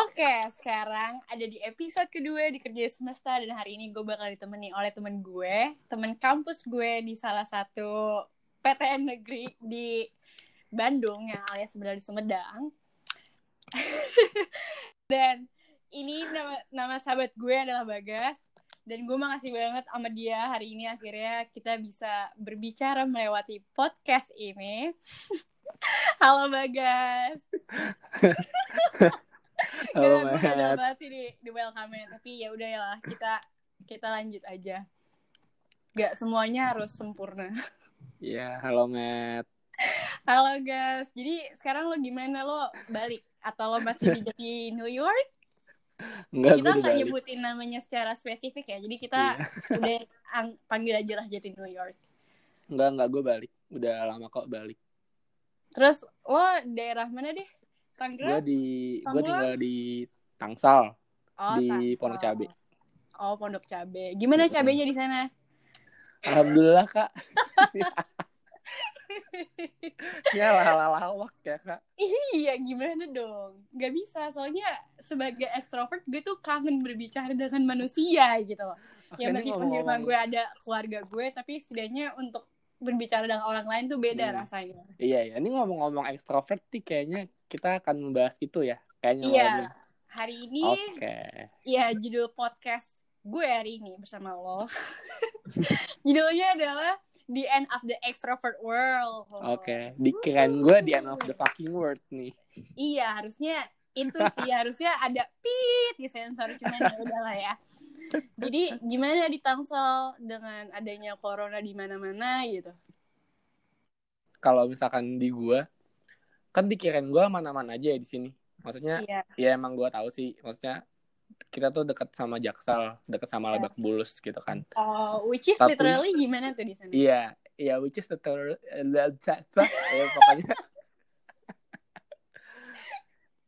Oke, sekarang ada di episode kedua di Kerja Semesta dan hari ini gue bakal ditemani oleh temen gue, temen kampus gue di salah satu PTN negeri di Bandung yang alias sebenarnya di Sumedang. dan ini nama, nama sahabat gue adalah Bagas dan gue makasih banget sama dia hari ini akhirnya kita bisa berbicara melewati podcast ini. Halo Bagas. Halo, Matt. banget sih di, di welcome tapi ya udah ya lah kita kita lanjut aja. Gak semuanya harus sempurna. Ya, halo Matt. Halo guys, jadi sekarang lo gimana lo balik atau lo masih di, di New York? Enggak, kita nggak nyebutin namanya secara spesifik ya, jadi kita Iya. udah ang- panggil aja lah jadi New York. Enggak, enggak, gue balik. Udah lama kok balik. Terus lo daerah mana deh? Gue Tangerang? di gue tinggal di Tangsel, Oh, di Tangsel. Pondok Cabe. Oh, Pondok Cabe. Gimana Mm-mm. cabenya di sana? Alhamdulillah, Kak. ya lawak ya, Kak. Iya, gimana dong? Gak bisa, soalnya sebagai ekstrovert gue tuh kangen berbicara dengan manusia gitu loh. Oke, ya meskipun di rumah gue ada keluarga gue, tapi setidaknya untuk berbicara dengan orang lain tuh beda Hmm. rasanya. Iya, ya. Ini ngomong-ngomong ekstrovert nih kayaknya kita akan membahas itu ya. Kayaknya Iya, hari ini Oke. ya judul podcast gue hari ini bersama lo. Judulnya adalah The End of the Extrovert World. Oke. Dikirain gue di end of the fucking world nih. Iya, harusnya itu sih harusnya ada pit di sensor cuman ya udahlah ya. Jadi gimana di Tangsel dengan adanya corona di mana-mana gitu? Kalau misalkan di gua kan dikirain gua aman-aman aja ya di sini. Maksudnya Iya. ya emang gua tahu sih maksudnya kita tuh dekat sama Jaksel dekat sama Iya. Lebak Bulus gitu kan Oh, which is Tapi- literally gimana tuh di sana? iya iya which is the ter- ya pokoknya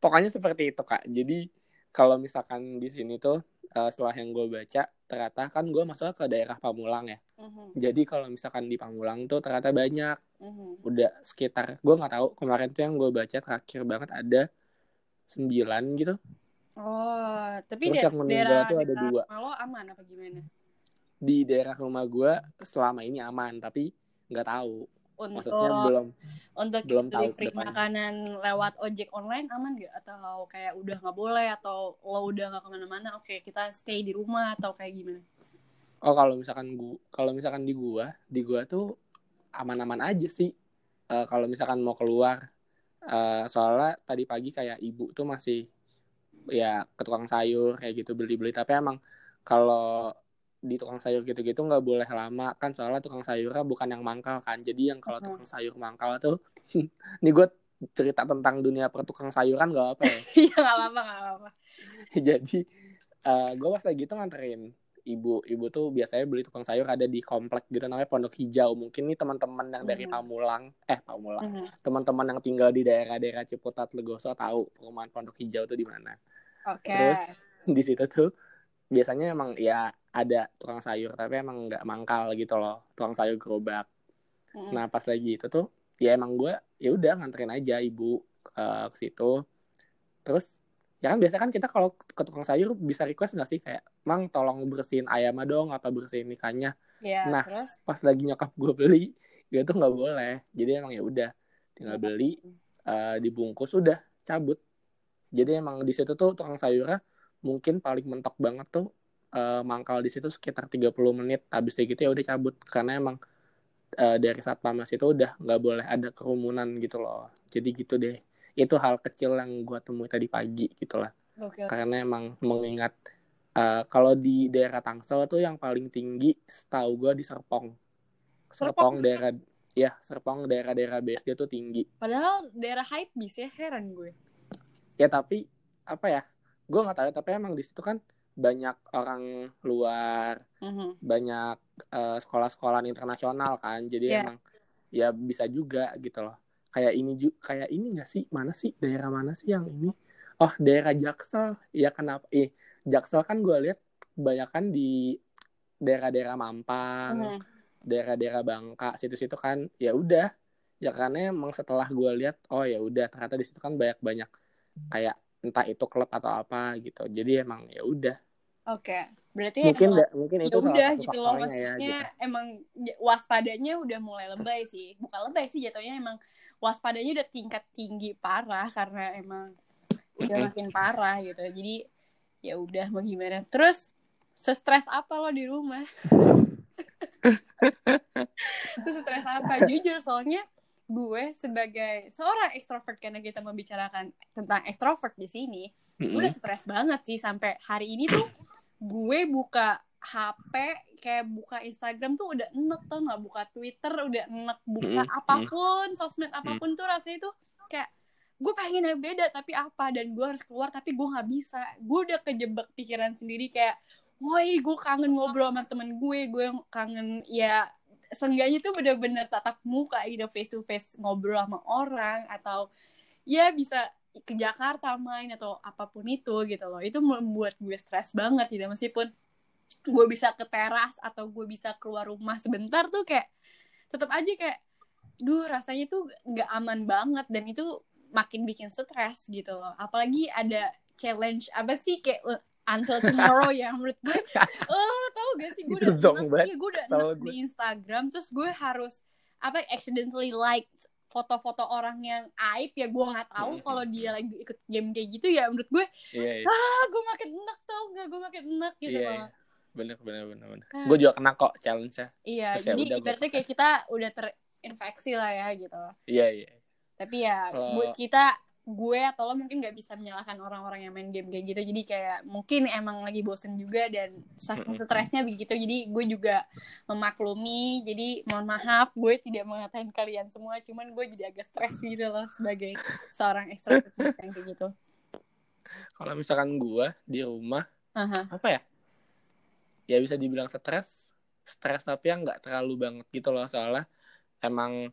pokoknya seperti itu kak jadi kalau misalkan di sini tuh eh, setelah yang gue baca ternyata kan gue masuk ke daerah Pamulang ya Mhm, jadi kalau misalkan di Pamulang tuh ternyata banyak mhm. udah sekitar gue nggak tahu kemarin tuh yang gue baca terakhir banget ada sembilan gitu Oh, tapi Terus da- yang meninggal daerah tuh ada daerah dua. lo aman apa gimana? di daerah rumah gue selama ini aman tapi nggak tahu Untuk maksudnya belum untuk belum delivery makanan lewat ojek online aman gak? Atau kayak udah nggak boleh atau lo udah nggak ke mana-mana? Oke, kita stay di rumah atau kayak gimana? oh kalau misalkan gua kalau misalkan di gua di gua tuh aman-aman aja sih Eh, kalau misalkan mau keluar eh, soalnya tadi pagi kayak ibu tuh masih ya ke tukang sayur kayak gitu beli-beli tapi emang kalau di tukang sayur gitu-gitu nggak boleh lama kan soalnya tukang sayurnya bukan yang mangkal kan jadi yang kalau tukang sayur mangkal tuh ini gue cerita tentang dunia pertukang sayuran gak apa ya Iya nggak apa-apa nggak apa-apa. jadi gue pas lagi itu nganterin ibu ibu tuh biasanya beli tukang sayur ada di komplek gitu namanya Pondok Hijau mungkin nih teman-teman yang dari Hmm. Pamulang eh Pamulang Mhm. teman-teman yang tinggal di daerah-daerah Ciputat Legoso tahu perumahan Pondok Hijau tuh di mana Oke. terus di situ tuh biasanya emang ya ada tukang sayur tapi emang nggak mangkal gitu loh tukang sayur gerobak Mhm. Nah pas lagi itu tuh ya emang gue ya udah nganterin aja ibu eh, ke situ. Terus ya kan biasa kan kita kalau ke tukang sayur bisa request nggak sih kayak mang tolong bersihin ayam dong apa bersihin ikannya. Iya, nah. terus Pas lagi nyokap gue beli dia tuh nggak boleh. Jadi emang ya udah tinggal beli eh, dibungkus udah cabut. Jadi emang di situ tuh tukang sayurnya mungkin paling mentok banget tuh eh, mangkal di situ sekitar 30 menit. Habis kayak gitu ya udah cabut karena emang eh, dari satpamas itu udah nggak boleh ada kerumunan gitu loh. Jadi gitu deh. Itu hal kecil yang gue temui tadi pagi gitu lah. Oke. Karena emang mengingat eh, kalau di daerah Tangsel tuh yang paling tinggi setahu gue di Serpong. Serpong? Serpong daerah ya Serpong daerah-daerah BSD tuh tinggi. Padahal daerah hype bis ya heran gue. Ya tapi apa ya? Gue nggak tahu tapi emang di situ kan banyak orang luar, Mhm. banyak eh, sekolah-sekolah internasional kan. Jadi Iya. emang ya bisa juga gitu loh. Kayak ini ju- kayak ini nggak sih? Mana sih daerah mana sih yang ini? Oh daerah Jaksel. Ya kenapa? Eh Jaksel kan gue lihat kebanyakan di daerah-daerah Mampang, Mhm. daerah-daerah Bangka, situ-situ kan. Ya udah. Ya karena emang setelah gue lihat, oh ya udah ternyata di situ kan banyak banyak kayak entah itu klub atau apa gitu. Jadi emang ya udah. Oke berarti mungkin emang, da- mungkin ya itu udah gitu loh faktornya maksudnya ya gitu. emang j- waspadanya udah mulai lebay sih. Bukan lebay sih jatuhnya emang waspadanya udah tingkat tinggi parah karena emang udah makin parah gitu. Jadi ya udah mau gimana? Terus sestres apa lo di rumah? Sestres apa? Jujur soalnya gue sebagai seorang ekstrovert karena kita membicarakan tentang ekstrovert di sini gue Mm-mm. udah stres banget sih sampai hari ini tuh gue buka HP kayak buka Instagram tuh udah enek tau nggak? Buka Twitter udah enek buka Mm-mm. apa pun sosmed apa pun tuh rasanya tuh kayak gue pengen yang beda tapi apa? Dan gue harus keluar tapi gue nggak bisa. Gue udah kejebak pikiran sendiri kayak woi gue kangen ngobrol sama temen gue gue kangen ya seenggaknya tuh bener-bener tatap muka gitu face to face ngobrol sama orang atau ya bisa ke Jakarta main atau apa pun itu gitu loh. Itu membuat gue stres banget gitu meskipun gue bisa ke teras atau gue bisa keluar rumah sebentar tuh kayak tetap aja kayak duh rasanya tuh nggak aman banget. Dan itu makin bikin stres gitu loh. Apalagi ada challenge apa sih kayak until tomorrow ya menurut gue. Oh tau gak sih gue udah enak- iya, gue udah enak di Instagram terus gue harus apa accidentally like foto-foto orang yang aib ya gue nggak tahu Hmm. kalau dia lagi ikut game kayak gitu ya menurut gue iya iya. Ah gue makin enak tau nggak gue makin enak gitu iya, loh. iya. bener bener bener bener. Kan. gue juga kena kok challenge nya iya Terus ya jadi ibaratnya kayak kita udah terinfeksi lah ya gitu. Iya iya. Tapi ya buat kita gue atau lo mungkin nggak bisa menyalahkan orang-orang yang main game kayak gitu. Jadi kayak mungkin emang lagi bosen juga dan saking stresnya begitu. Jadi gue juga memaklumi. Jadi mohon maaf gue tidak mengatain kalian semua. Cuman gue jadi agak stres gitu loh sebagai seorang ekstrovert yang kayak gitu. Kalau misalkan gue di rumah Aha. apa ya? Ya bisa dibilang stres. Stres tapi yang nggak terlalu banget gitu loh. Soalnya emang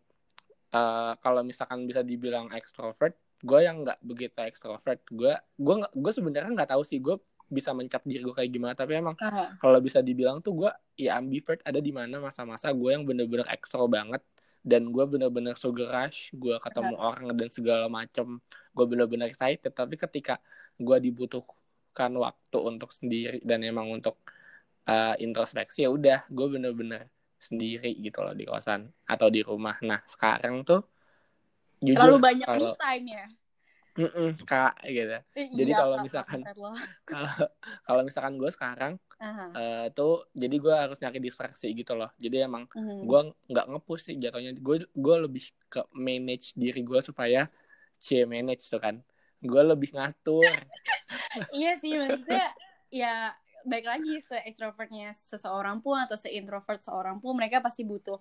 eh, kalau misalkan bisa dibilang extrovert gue yang nggak begitu extrovert gue gue gue sebenarnya nggak tahu sih gue bisa mencap diri gue kayak gimana. Tapi emang Aha. kalau bisa dibilang tuh gue ya ambivert ada di mana masa-masa gue yang bener-bener ekstro banget. Dan gue bener-bener sugar rush gue ketemu orang dan segala macem. Gue bener-bener excited. Tapi ketika gue dibutuhkan waktu untuk sendiri dan emang untuk uh, introspeksi ya udah gue bener-bener sendiri gitu loh di kosan atau di rumah. Nah sekarang tuh jujur terlalu banyak kalau me time ya. Mm-mm, kak gitu. Jadi iya, kalau misalkan- kalau kalau misalkan gue sekarang Aha. eh tuh jadi gue harus nyari distraksi gitu loh. Jadi emang Mhm. gue nggak ngepush sih jatuhnya. Gue gue lebih ke manage diri gue supaya c manage tuh kan. Gue lebih ngatur. Iya sih maksudnya ya baik lagi se extrovertnya seseorang pun atau se introvert seorang pun mereka pasti butuh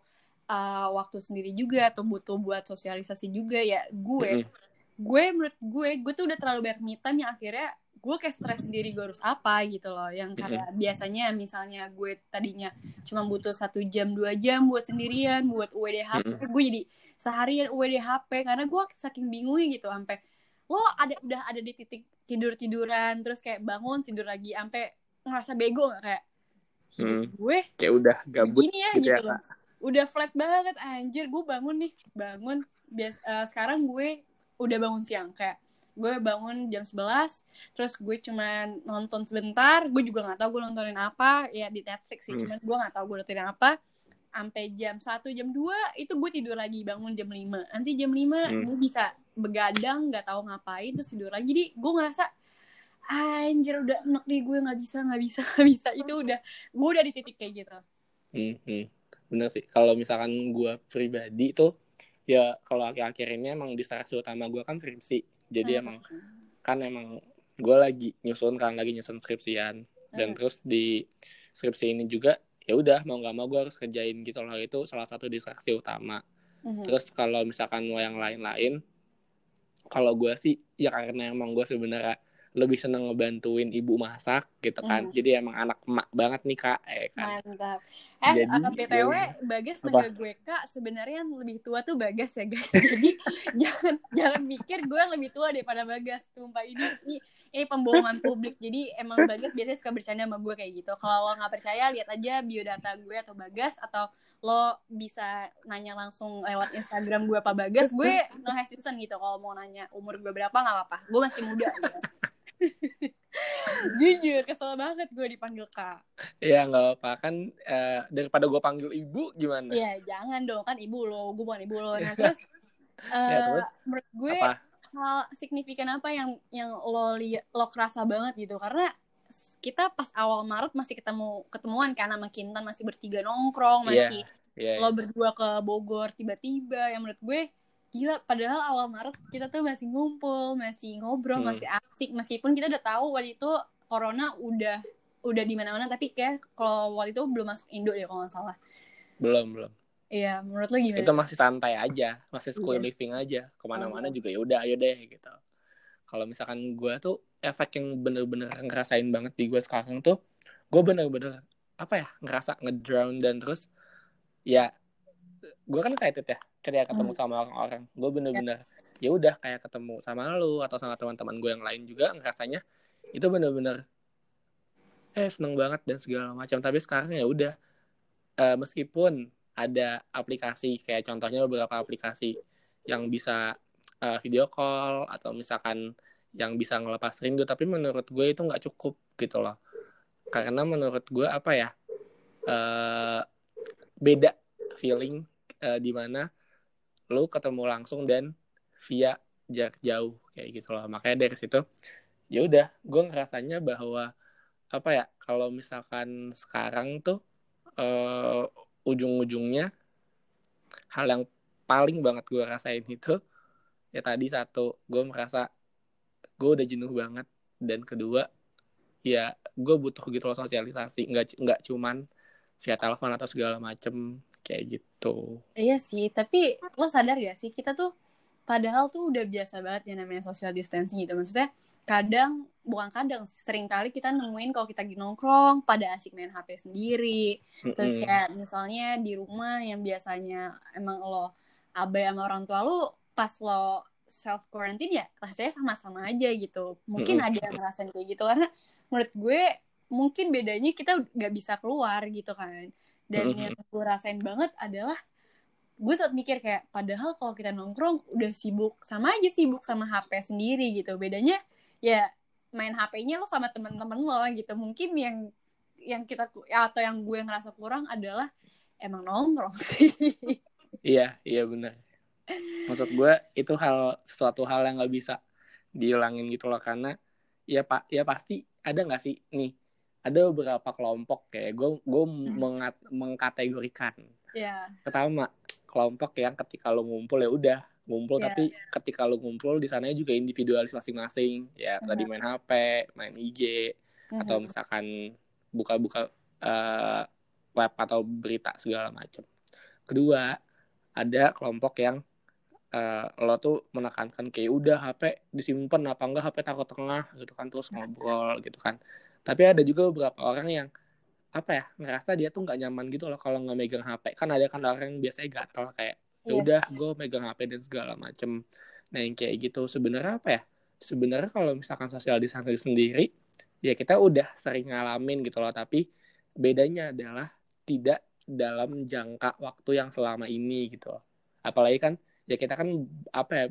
uh, waktu sendiri juga atau butuh buat sosialisasi juga ya gue. Mm-mm. gue menurut gue gue tuh udah terlalu banyak me time yang akhirnya gue kayak stres sendiri gue harus apa gitu loh. Yang kayak biasanya misalnya gue tadinya cuma butuh satu jam dua jam buat sendirian buat UWDHP gue jadi seharian UWDHP karena gue saking bingungnya gitu sampai lo ada udah ada di titik tidur tiduran terus kayak bangun tidur lagi sampai ngerasa bego nggak? Kayak Hmm. gue kayak udah gabut gini ya gitu gitu, ya, loh udah flat banget anjir. Gue bangun nih bangun. Bias eh, sekarang gue udah bangun siang. Kayak gue bangun jam 11 terus gue cuman nonton sebentar. Gue juga nggak tahu gue nontonin apa. Ya di Netflix sih Hmm. cuman gue nggak tahu gue nontonin apa. Sampai jam 1 jam 2 itu gue tidur lagi. Bangun jam 5 nanti jam 5 Hmm. gue bisa begadang nggak tahu ngapain terus tidur lagi. Jadi gue ngerasa anjir udah enak nih gue. Nggak bisa nggak bisa nggak bisa. Itu udah gue udah di titik kayak gitu. Hmm, hmm. Bener sih kalau misalkan gue pribadi tuh ya kalau akhir-akhir ini emang distraksi utama gue kan skripsi jadi Hmm. emang kan emang gue lagi nyusun kan lagi nyusun skripsian dan Hmm. terus di skripsi ini juga ya udah mau nggak mau gue harus kerjain gitu loh itu salah satu distraksi utama Mhm. terus kalau misalkan mau yang lain-lain kalau gue sih ya karena emang gue sebenarnya lebih seneng ngebantuin ibu masak gitu kan Hmm. jadi emang anak emak banget nih kak eh kan Mantap. Eh, Jadi, uh, BTW, ya Bagas manggil gue Kak, sebenarnya yang lebih tua tuh Bagas ya, guys. Jadi, jangan jangan mikir gue yang lebih tua daripada Bagas. Sumpah ini ini, ini pembohongan publik. Jadi, emang Bagas biasanya suka bercanda sama gue kayak gitu. Kalau lo nggak percaya, lihat aja biodata gue atau Bagas atau lo bisa nanya langsung lewat Instagram gue apa Bagas. Gue no hesitant gitu kalau mau nanya umur gue berapa nggak apa-apa. Gue masih muda. Gitu. Jujur, kesel banget gue dipanggil Kak. ya nggak apa kan eh, daripada gue panggil ibu gimana Iya, jangan dong kan ibu lo, gue bukan ibu lo. Nah terus, Ya, eh, terus? menurut gue apa hal signifikan apa yang yang lo lihat lo kerasa banget gitu? Karena kita pas awal Maret masih ketemu ketemuan kan sama Kintan masih bertiga nongkrong, Iya, masih Iya, lo berdua ke Bogor tiba-tiba. Yang menurut gue gila. Padahal awal Maret kita tuh masih ngumpul, masih ngobrol, Hmm. masih asik. Meskipun kita udah tahu waktu itu corona udah udah di mana-mana, tapi kayak kalau waktu itu belum masuk Indo deh kalau nggak salah. belum belum Iya, menurut lo gimana? itu masih santai aja masih school Iya. living aja ke mana-mana Oh. juga ya udah ayo deh gitu kalau misalkan gue tuh efek yang bener-bener ngerasain banget di gue sekarang tuh gue bener-bener apa ya ngerasa ngedrown dan terus ya gue kan excited ya ketika ketemu Hmm. sama orang-orang gue bener-bener ya udah kayak ketemu sama lu atau sama teman-teman gue yang lain juga ngerasanya itu bener-bener eh seneng banget dan segala macam tapi sekarang ya udah eh, meskipun ada aplikasi kayak contohnya beberapa aplikasi yang bisa eh, video call atau misalkan yang bisa ngelepas rindu tapi menurut gue itu nggak cukup gitu loh karena menurut gue apa ya eh, beda feeling eh, di mana lu ketemu langsung dan via jarak jauh kayak gitu loh. Makanya dari situ ya udah gue ngerasanya bahwa apa ya kalau misalkan sekarang tuh eh, ujung-ujungnya hal yang paling banget gue rasain itu ya tadi satu gue merasa gue udah jenuh banget. Dan kedua ya gue butuh gitu loh sosialisasi. Nggak nggak cuman via telepon atau segala macem kayak gitu Iya sih, tapi lo sadar gak sih kita tuh padahal tuh udah biasa banget ya namanya social distancing gitu. Maksudnya kadang bukan kadang sering kali kita nemuin kalau kita nongkrong pada asik main HP sendiri. Terus kayak misalnya di rumah yang biasanya emang lo abai sama orang tua lo pas lo self quarantine ya rasanya sama-sama aja gitu. Mungkin Mm-mm. ada yang ngerasain kayak gitu karena menurut gue mungkin bedanya kita nggak bisa keluar gitu kan. Dan Mm-mm. yang gue rasain banget adalah gue sempat mikir kayak padahal kalau kita nongkrong udah sibuk sama aja sibuk sama HP sendiri gitu. Bedanya ya main HP-nya lo sama temen-temen lo gitu. Mungkin yang yang kita atau yang gue ngerasa kurang adalah emang nongkrong sih. Iya, iya benar. Maksud gue itu hal sesuatu hal yang nggak bisa dihilangin gitu loh karena ya pak ya pasti ada nggak sih nih ada beberapa kelompok kayak gue gue mengat, mengkategorikan ya, pertama kelompok yang ketika lo ngumpul ya udah ngumpul Iya. tapi ketika lo ngumpul di sana juga individualis masing-masing ya tadi Mhm. main HP main IG atau misalkan buka-buka eh, web atau berita segala macam. Kedua, ada kelompok yang eh, lo tuh menekankan kayak udah HP disimpan apa enggak HP taruh tengah gitu kan terus ngobrol gitu kan. Tapi ada juga beberapa orang yang apa ya ngerasa dia tuh nggak nyaman gitu loh kalau nggak megang HP. Kan ada kan orang yang biasanya gatel kayak ya Iya. udah gue megang HP dan segala macem. Nah yang kayak gitu sebenarnya apa ya? Sebenarnya kalau misalkan social distancing sendiri ya kita udah sering ngalamin gitu loh tapi bedanya adalah tidak dalam jangka waktu yang selama ini gitu loh. Apalagi kan ya kita kan apa ya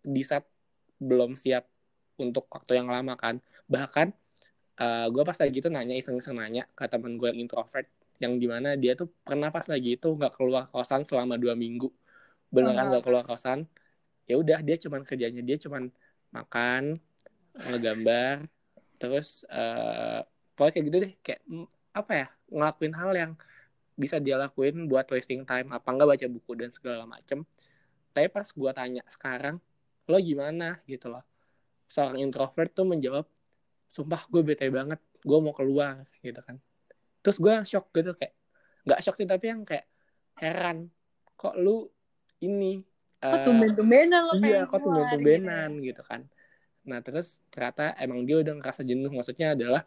di saat belum siap untuk waktu yang lama kan. Bahkan gue pas lagi itu nanya iseng-iseng nanya ke teman gue yang introvert yang di mana dia tuh pernah pas lagi itu nggak keluar kosan selama dua minggu. Beneran Oh. nggak keluar kosan. Ya udah dia cuman kerjanya dia cuman makan ngegambar terus eh pokoknya kayak gitu deh. Kayak apa ya ngelakuin hal yang bisa dia lakuin buat wasting time apa enggak baca buku dan segala macem. Tapi pas gue tanya sekarang lo gimana? Gitu loh. Seorang introvert tuh menjawab sumpah gue bete banget gue mau keluar gitu kan. Terus gue shock gitu kayak nggak shock sih tapi yang kayak heran kok lu ini Kok eh, tumben-tumbenan lo iya kok keluar, tumben-tumbenan gitu kan. Nah terus ternyata emang dia udah ngerasa jenuh maksudnya adalah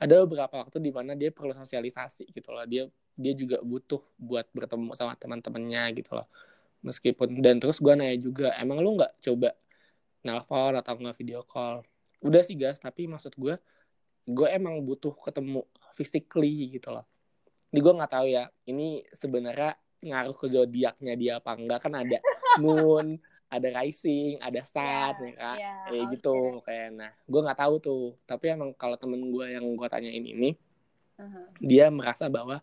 ada beberapa waktu di mana dia perlu sosialisasi gitu loh. Dia dia juga butuh buat bertemu sama teman-temannya gitu loh. Meskipun dan terus gue nanya juga emang lu nggak coba nelpon atau nggak video call udah sih guys tapi maksud gue gue emang butuh ketemu physically gitu loh. Ini gue nggak tahu ya ini sebenarnya ngaruh ke zodiaknya dia apa enggak. Kan ada moon ada rising ada sun yeah, ya kak. yeah, kayak okay. gitu kayak nah gue nggak tahu tuh. Tapi emang kalau temen gue yang gue tanyain ini uh-huh. dia merasa bahwa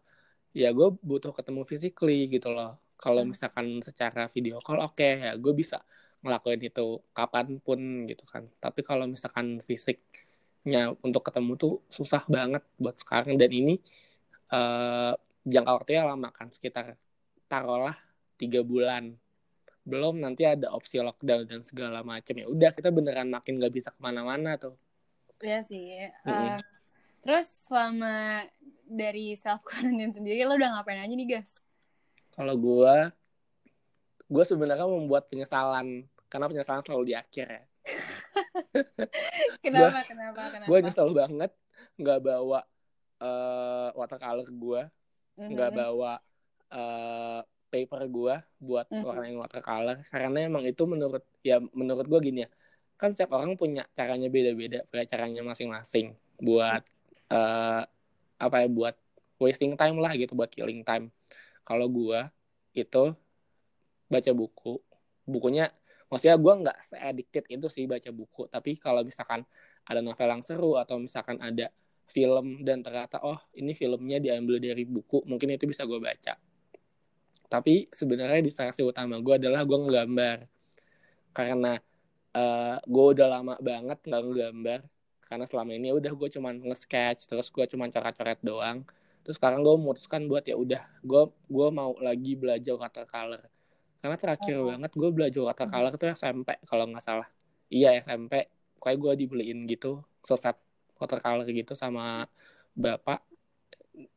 ya gue butuh ketemu physically gitu loh. Kalau uh-huh. misalkan secara video call oke okay, ya gue bisa ngelakuin itu kapan pun gitu kan. Tapi kalau misalkan fisiknya untuk ketemu tuh susah banget buat sekarang. Dan ini uh, jangka waktunya lama kan. Sekitar taruhlah tiga bulan. Belum nanti ada opsi lockdown dan segala macam ya udah kita beneran makin nggak bisa ke mana-mana tuh. Iya sih mm -hmm. uh, terus selama dari self quarantine sendiri lo udah ngapain aja nih guys kalau gue gue sebenarnya membuat penyesalan karena penyesalan selalu di akhir ya kenapa gua, kenapa kenapa gue nyesel banget nggak bawa uh, watercolor gue nggak mm -hmm. bawa uh, paper gue buat mm -hmm. warnain watercolor karena emang itu menurut ya menurut gue gini ya kan setiap orang punya caranya beda-beda punya caranya masing-masing buat uh, apa ya buat wasting time lah gitu buat killing time kalau gue itu baca buku. Bukunya maksudnya gue nggak se-addicted itu sih baca buku. Tapi kalau misalkan ada novel yang seru atau misalkan ada film dan ternyata oh ini filmnya diambil dari buku mungkin itu bisa gue baca. Tapi sebenarnya distraksi utama gue adalah gue ngegambar. Karena uh, eh, gue udah lama banget nggak ngegambar. Karena selama ini udah gue cuman nge-sketch terus gue cuman coret-coret doang. Terus sekarang gue memutuskan buat ya udah gue gue mau lagi belajar watercolor karena terakhir oh. banget gue belajar watercolor itu SMP kalau nggak salah. Iya SMP kayak gue dibeliin gitu seset watercolor gitu sama bapak.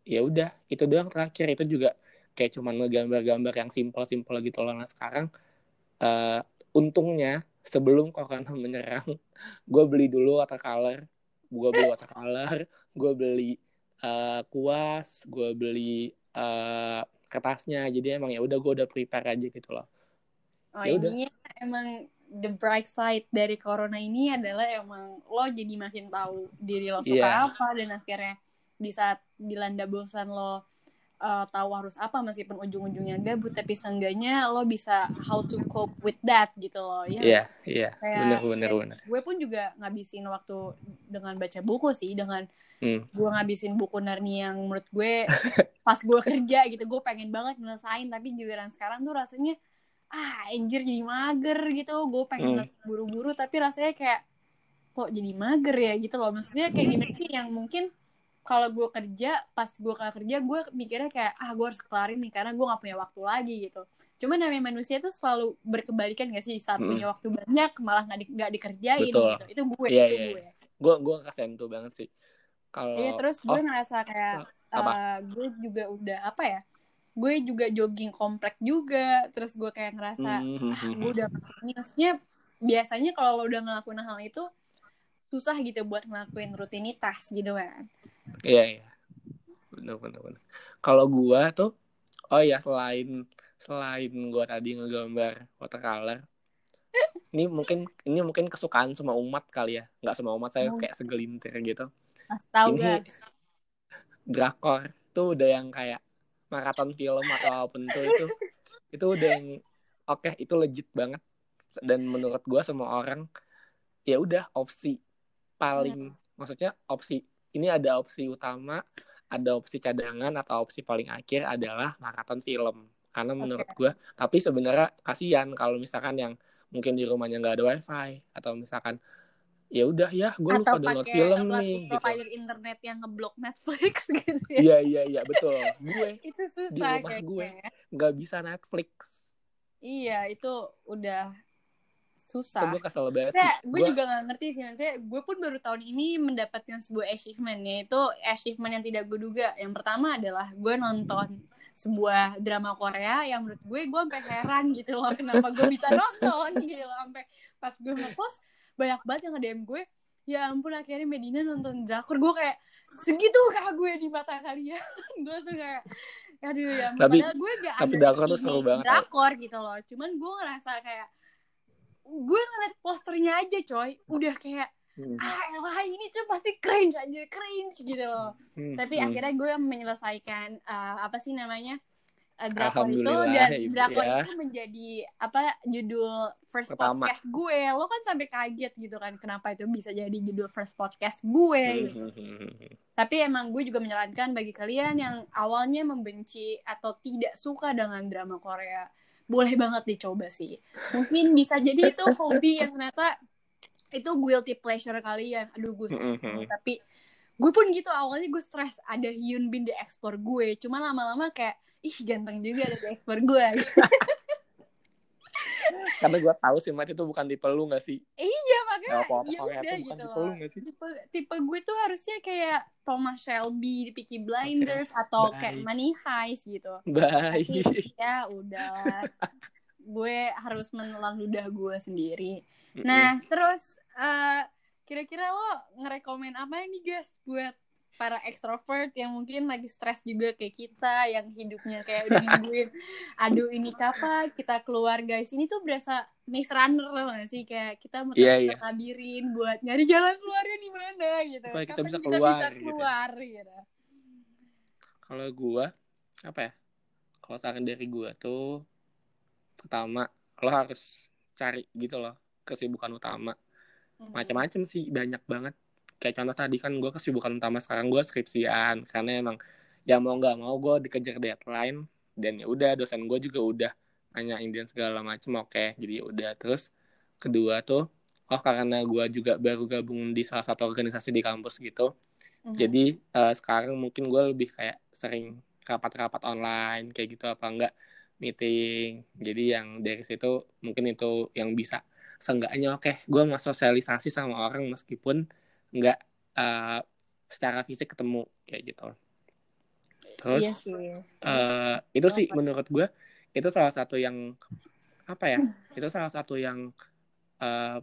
Ya udah itu doang terakhir. Itu juga kayak cuman ngegambar-gambar yang simpel-simpel gitu loh. Nah sekarang uh, untungnya sebelum corona menyerang gue beli dulu watercolor. Gue beli watercolor gue beli uh, kuas gue beli uh, kertasnya. Jadi emang ya udah gue udah prepare aja gitu loh. Oh ya ini emang the bright side dari corona ini adalah emang lo jadi makin tahu diri lo suka yeah. apa dan akhirnya di saat dilanda bosan lo uh, tahu harus apa meskipun ujung-ujungnya gabut tapi seenggaknya lo bisa how to cope with that gitu loh ya iya iya. Benar benar benar gue pun juga ngabisin waktu dengan baca buku sih dengan hmm. gue ngabisin buku Narnia yang menurut gue pas gue kerja gitu gue pengen banget nyelesain tapi giliran sekarang tuh rasanya ah anjir jadi mager gitu. Gue pengen hmm. buru-buru tapi rasanya kayak kok jadi mager ya? Gitu loh. Maksudnya kayak gini sih yang mungkin kalau gue kerja pas gue kerja gue mikirnya kayak ah gue harus kelarin nih karena gue gak punya waktu lagi gitu cuman namanya manusia tuh selalu berkebalikan gak sih saat mm. punya waktu banyak malah nggak di, gak dikerjain Betul. gitu itu gue yeah, itu yeah. gue gue gue kasihan tuh banget sih kalau iya terus gue oh. ngerasa kayak uh, gue juga udah apa ya gue juga jogging komplek juga terus gue kayak ngerasa mm -hmm. ah gue udah ini maksudnya biasanya kalau lo udah ngelakuin hal itu susah gitu buat ngelakuin rutinitas gitu kan Iya iya. Benar benar benar. Kalau gua tuh oh ya selain selain gua tadi ngegambar watercolor ini mungkin ini mungkin kesukaan semua umat kali ya nggak semua umat saya kayak segelintir gitu Astaga. ini drakor tuh udah yang kayak maraton film atau apa pun tuh itu itu udah yang oke okay, itu legit banget dan menurut gue semua orang ya udah opsi paling hmm. maksudnya opsi ini ada opsi utama, ada opsi cadangan atau opsi paling akhir adalah maraton film. Karena menurut okay. gue, tapi sebenarnya kasihan kalau misalkan yang mungkin di rumahnya nggak ada wifi atau misalkan ya udah ya gue lupa download film nih gitu. provider internet yang ngeblok Netflix gitu ya. Iya iya iya betul. Gue itu susah di rumah gue nggak bisa Netflix. Iya itu udah susah. Gue kesel banget sih. Gue gua... juga gak ngerti sih, maksudnya gue pun baru tahun ini mendapatkan sebuah achievement, yaitu achievement yang tidak gue duga. Yang pertama adalah gue nonton sebuah drama Korea yang menurut gue gue sampai heran gitu loh kenapa gue bisa nonton gitu loh sampai pas gue ngepost banyak banget yang nge-DM gue ya ampun akhirnya Medina nonton drakor gue kayak segitu kah gue di mata kalian gue tuh kayak aduh ya. Tapi- padahal gue gak tapi drakor tuh seru banget, drakor gitu loh cuman gue ngerasa kayak gue ngeliat posternya aja coy udah kayak Hmm. ah elah ini tuh pasti cringe aja cringe gitu loh Hmm. tapi Hmm. akhirnya gue menyelesaikan eh, apa sih namanya eh, drakor itu dan Ibu, drakor ya. itu menjadi apa judul first Pertama. podcast gue lo kan sampai kaget gitu kan kenapa itu bisa jadi judul first podcast gue gitu. Hmm, hmm, hmm, hmm. tapi emang gue juga menyarankan bagi kalian yang awalnya membenci atau tidak suka dengan drama Korea boleh banget dicoba sih. Mungkin bisa jadi itu hobi yang ternyata itu guilty pleasure kalian aduh gue Hmm, hmm. tapi gue pun gitu awalnya gue stres ada Hyun Bin di ekspor gue. Cuma lama-lama kayak ih ganteng juga ada di ekspor gue Karena gue tahu sih Mat itu bukan tipe lu gak sih? iya makanya Gak apa-apa ya Korea udah tuh bukan gitu tipe loh gak sih? tipe tipe gue tuh harusnya kayak Thomas Shelby di Peaky Blinders atau baik. kayak Money Heist gitu Baik. Ya udah gue harus menelan ludah gue sendiri nah terus eh, kira-kira lo ngerekomen apa nih guys buat para ekstrovert yang mungkin lagi stres juga kayak kita yang hidupnya kayak udah nungguin aduh ini kapan kita keluar guys ini tuh berasa maze runner loh gak sih kayak kita mau Iya, iya. labirin buat nyari jalan keluarnya di mana gitu Supaya kita Kapan bisa kita keluar, bisa gitu. keluar gitu. Kalau gue apa ya? Kalau saran dari gue tuh pertama lo harus cari gitu loh kesibukan utama. Macam-macam sih banyak banget. Kayak contoh tadi kan gue kesibukan utama sekarang gue skripsian. Karena emang ya mau nggak mau gue dikejar deadline dan ya udah dosen gue juga udah nanyain dan segala macam oke. Jadi ya udah terus kedua tuh oh karena gue juga baru gabung di salah satu organisasi di kampus gitu. Mhm. jadi eh, sekarang mungkin gue lebih kayak sering rapat-rapat online kayak gitu apa enggak meeting. Jadi yang dari situ mungkin itu yang bisa seenggaknya oke gue mau sosialisasi sama orang meskipun nggak eh, secara fisik ketemu kayak gitu terus iya sih. eh, itu sih menurut gue itu salah satu yang apa ya itu salah satu yang eh,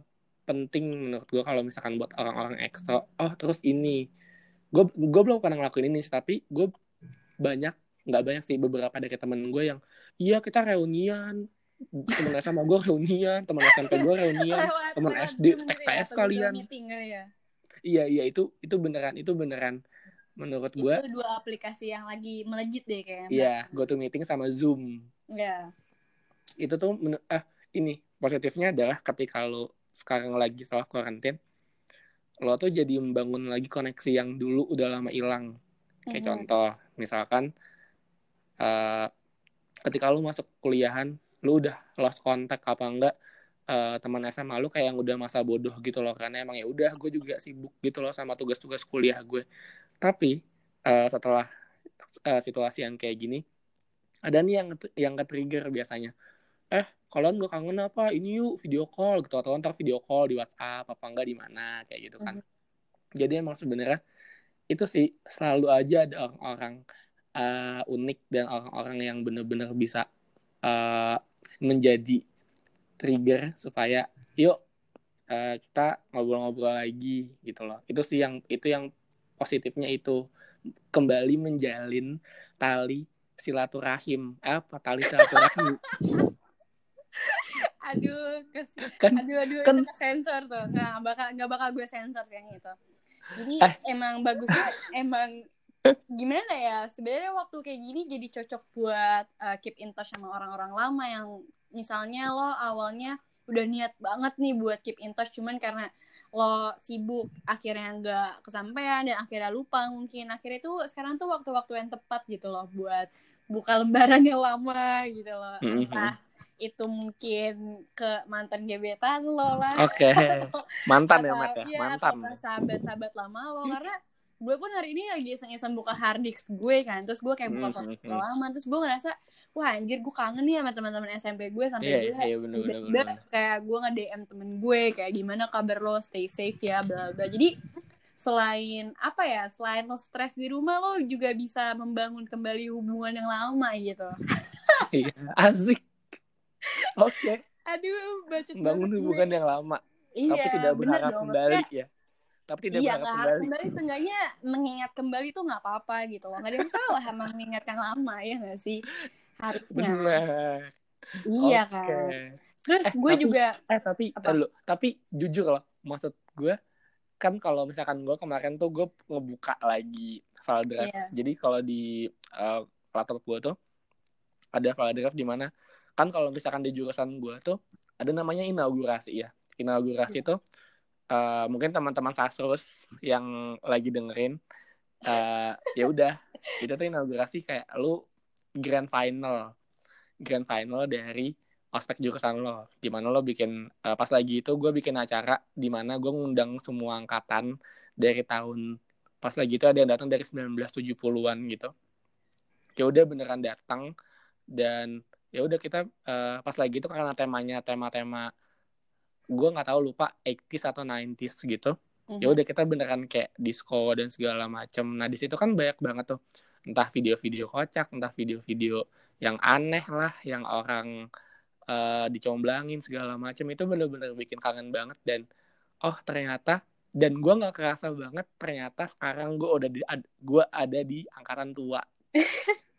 penting menurut gue kalau misalkan buat orang-orang ekstra oh terus ini gue gue belum pernah ngelakuin ini tapi gue banyak nggak banyak sih beberapa dari temen gue yang iya kita reunian temen sama gue reunian temen SMP gue reunian temen SD Google kalian. Meeting ya. Iya iya itu itu beneran itu beneran menurut gue Itu dua aplikasi yang lagi melejit deh kayaknya. iya gue tuh meeting sama Zoom Iya. itu tuh ah ini positifnya adalah ketika lo sekarang lagi self karantin lo tuh jadi membangun lagi koneksi yang dulu udah lama hilang kayak Mhm. contoh misalkan eh ketika lo masuk kuliahan lo udah lost kontak apa enggak eh, teman SMA lo kayak yang udah masa bodoh gitu loh karena emang ya udah gue juga sibuk gitu loh sama tugas-tugas kuliah gue. Tapi eh, setelah eh, situasi yang kayak gini ada nih yang yang ke trigger biasanya. Eh kalian gak kangen apa? Ini yuk video call gitu atau ntar video call di WhatsApp apa enggak di mana kayak gitu kan. Jadi emang sebenarnya itu sih selalu aja ada orang-orang eh, unik dan orang-orang yang bener-bener bisa eh, menjadi trigger supaya yuk eh, kita ngobrol-ngobrol lagi gitu loh itu sih yang itu yang positifnya itu kembali menjalin tali silaturahim Eh, apa tali silaturahim Aduh, kes... kan aduh, aduh, kan- itu sensor tuh. Nggak bakal, nggak bakal gue sensor sih yang itu. Jadi Eh. emang bagusnya, emang gimana ya? Sebenarnya waktu kayak gini jadi cocok buat uh, keep in touch sama orang-orang lama yang misalnya lo awalnya udah niat banget nih buat keep in touch, cuman karena lo sibuk akhirnya nggak kesampaian dan akhirnya lupa mungkin. Akhirnya tuh sekarang tuh waktu-waktu yang tepat gitu loh buat buka lembaran yang lama gitu loh. Mhm. entah itu mungkin ke mantan gebetan lo lah. Oke. Mantan ya Mat ya? Iya, mantan. atau ke sahabat-sahabat lama lo karena gue pun hari ini lagi iseng-iseng buka hard disk gue kan terus gue kayak buka Hmm, foto hmm, hmm. lama terus gue ngerasa wah anjir gue kangen nih sama teman-teman SMP gue sampai iya dia iya bener bener bener. kayak gue nge DM temen gue kayak gimana kabar lo? Stay safe ya bla bla jadi selain apa ya selain lo stres di rumah lo juga bisa membangun kembali hubungan yang lama gitu. Iya asik. Oke. Aduh bacot bangun banget gue. hubungan yang lama iya, tapi tidak berharap kembali ya tapi tidak iya harus kembali kembali seenggaknya mengingat kembali tuh nggak apa-apa gitu loh nggak ada yang salah sama mengingat yang lama ya nggak sih harusnya benar iya Oke. kan terus Eh, gue tapi- juga eh tapi Apa? tar dulu. tapi jujur loh maksud gue kan kalau misalkan gue kemarin tuh gue ngebuka lagi file drive Iya. jadi kalau di eh, laptop gue tuh ada file drive di mana kan kalau misalkan di jurusan gue tuh ada namanya inaugurasi ya inaugurasi Iya. tuh eh, mungkin teman-teman sastrus yang lagi dengerin eh, ya udah. Itu tuh inaugurasi kayak lu grand final. Grand final dari ospek jurusan lo. Di mana lo bikin eh, pas lagi itu gue bikin acara di mana gue ngundang semua angkatan dari tahun pas lagi itu ada yang datang dari 1970-an gitu. Ya udah beneran datang. Dan ya udah kita eh, pas lagi itu karena temanya tema-tema gue nggak tahu lupa 80s atau 90s gitu. Mhm. ya udah kita beneran kayak disco dan segala macem. Nah di situ kan banyak banget tuh. Entah video-video kocak entah video-video yang aneh lah yang orang eh, dicomblangin segala macem. Itu bener-bener bikin kangen banget dan oh ternyata dan gue nggak kerasa banget ternyata sekarang gue udah di gue ada di angkatan tua.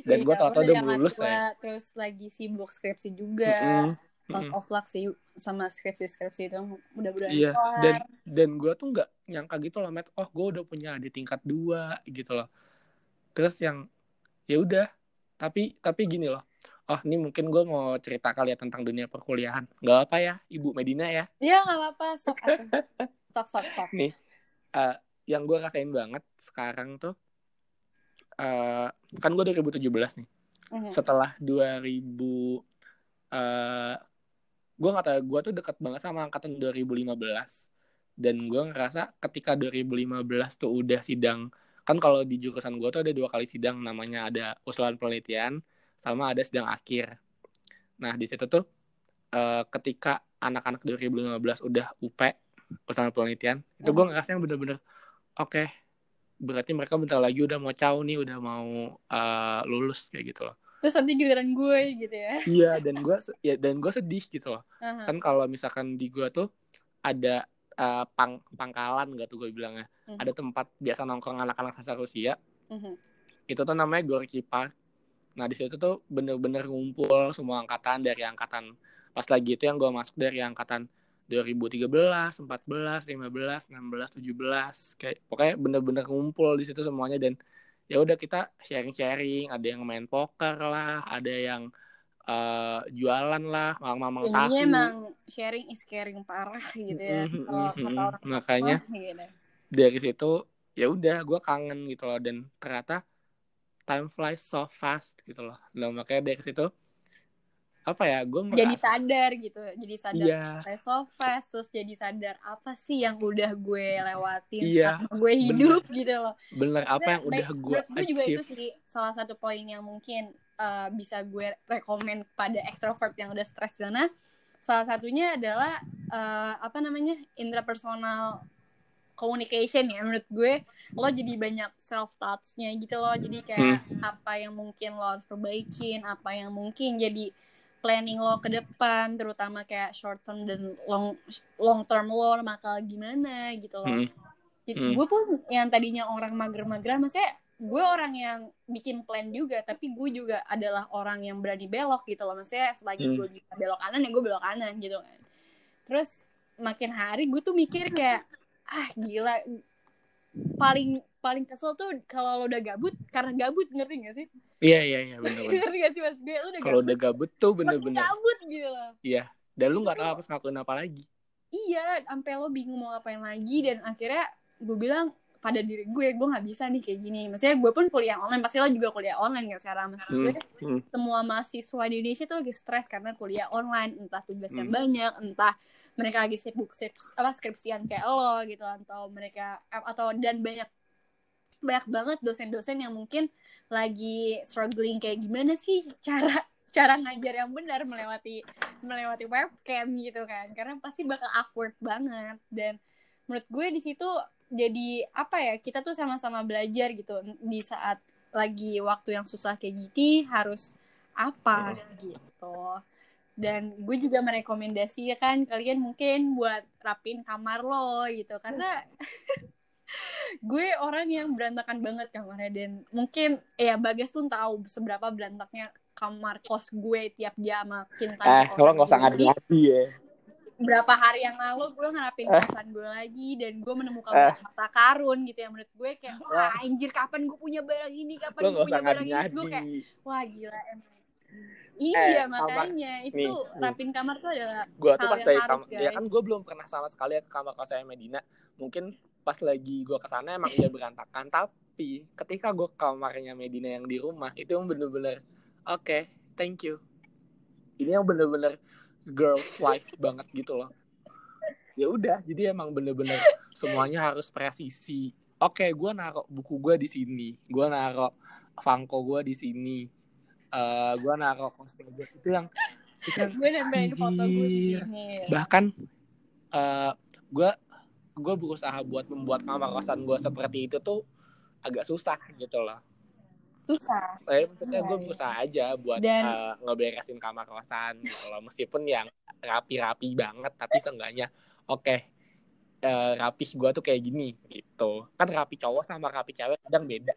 Dan Iya, gue tau tau udah lulus tua, ya. terus lagi sibuk skripsi juga Mm-mm, lost mm-mm. of luck sih sama skripsi-skripsi itu mudah-mudahan Iya, dan dan gue tuh nggak nyangka gitu loh, Matt. Oh, gue udah punya adik tingkat dua gitu loh. Terus yang ya udah, tapi tapi gini loh. Oh, ini mungkin gue mau cerita kali ya tentang dunia perkuliahan. Gak apa ya, Ibu Medina ya. ya nggak apa-apa sok sok sok sok Nih, eh, yang gue rasain banget sekarang tuh, eh kan gue 2017 nih. Mhm. Setelah 2000, eh gue tahu, gue tuh dekat banget sama angkatan 2015 dan gue ngerasa ketika 2015 tuh udah sidang kan kalau di jurusan gue tuh ada dua kali sidang namanya ada usulan penelitian sama ada sidang akhir. Nah di situ tuh eh, ketika anak-anak 2015 udah UP usulan penelitian itu gue Mhm. ngerasa yang bener-bener oke berarti mereka bentar lagi udah mau caw nih udah mau eh, lulus kayak gitu loh terus nanti giliran gue gitu ya iya dan gue ya dan gue sedih gitu loh Aha. kan kalau misalkan di gua tuh ada eh, pang pangkalan gak tuh gue bilangnya Mhm. ada tempat biasa nongkrong anak-anak sastra Rusia Mhm. itu tuh namanya Gorky Park nah di situ tuh bener-bener ngumpul semua angkatan dari angkatan pas lagi itu yang gue masuk dari angkatan 2013, 14, 15, 16, 17 kayak pokoknya bener-bener ngumpul di situ semuanya dan ya udah kita sharing-sharing ada yang main poker lah ada yang eh, jualan lah mamang-mamang tahu emang sharing is caring parah gitu ya Mhm, kalau kata orang makanya gitu. dari situ ya udah gue kangen gitu loh dan ternyata time flies so fast gitu loh nah, makanya dari situ apa ya gue jadi sadar gitu jadi sadar iya. so fast terus jadi sadar apa sih yang udah gue lewatin Iya, selama gue hidup gitu loh. Bener apa yang udah gue gue juga itu sih salah satu poin yang mungkin uh, bisa gue rekomen pada extrovert yang udah stres sana. Salah satunya adalah uh, apa namanya intrapersonal communication ya menurut gue. Lo jadi banyak self thoughts-nya gitu loh jadi kayak Hmm. apa yang mungkin lo harus perbaikin apa yang mungkin jadi planning lo ke depan terutama kayak short term dan long long term lo bakal gimana gitu loh Hmm. jadi Hmm. gue pun yang tadinya orang mager-mageran maksudnya gue orang yang bikin plan juga tapi gue juga adalah orang yang berani belok gitu loh maksudnya selagi Hmm. gue bisa belok kanan ya gue belok kanan gitu kan terus makin hari gue tuh mikir kayak ah gila paling paling kesel tuh kalau lo udah gabut karena gabut ngerti gak sih iya iya iya ngerti gak sih mas? Gue lo udah kalau udah gabut tuh makin bener-bener. gabut gitu loh. Dan lu nggak tahu harus ngelakuin apa lagi. Iya sampai lo bingung mau ngapain lagi dan akhirnya gue bilang pada diri gue gue nggak bisa nih kayak gini. Maksudnya gue pun kuliah online pasti lo juga kuliah online kan sekarang? Maksud Hmm, gue hmm. semua mahasiswa di Indonesia tuh lagi stres karena kuliah online entah tugas yang Hmm. banyak entah mereka lagi sibuk skrips, apa skripsian kayak lo gitu atau mereka atau dan banyak banyak banget dosen-dosen yang mungkin lagi struggling kayak gimana sih cara cara ngajar yang benar melewati melewati webcam gitu kan. Karena pasti bakal awkward banget. Dan menurut gue di situ jadi apa ya kita tuh sama-sama belajar gitu. Di saat lagi waktu yang susah kayak gini harus apa gitu. Dan gue juga merekomendasikan kalian mungkin buat rapin kamar lo gitu. Karena gue orang yang berantakan banget kamarnya dan. Mungkin ya Bagas pun tahu seberapa berantaknya kamar kos gue tiap dia makin eh kalau nggak usah ngadi ya. berapa hari yang lalu gue ngerapin eh. kosan gue lagi dan gue menemukan eh. harta karun gitu ya. Menurut gue kayak wah anjir kapan gue punya barang ini? Kapan gue punya barang ini? Gue kayak wah gila emang. Iya eh, makanya. Kamar. itu nih, rapin kamar tuh adalah gua tuh pas dari kamar ya kan gue belum pernah sama sekali ke kamar kosan Medina. Mungkin pas lagi gue ke sana emang dia berantakan. Tapi ketika gue kamarnya Medina yang di rumah itu yang bener-bener oke okay, thank you. Ini yang bener-bener girls life banget gitu loh. Ya udah jadi emang bener-bener semuanya harus presisi. Oke okay, gue naruh buku gue di sini gue naruh fangko gue di sini uh, gue naruh kostum gue itu yang itu yang gue nambahin foto gue di sini. Bahkan uh, gue gue berusaha buat membuat kamar kosan gue seperti itu tuh agak susah gitu loh susah. Eh, maksudnya gue iya, iya. berusaha aja buat Dan... uh, ngeberesin kamar kosan gitu loh. Meskipun yang rapi-rapi banget, tapi seenggaknya oke. Okay, uh, rapih gue tuh kayak gini gitu. Kan rapi cowok sama rapi cewek kadang beda.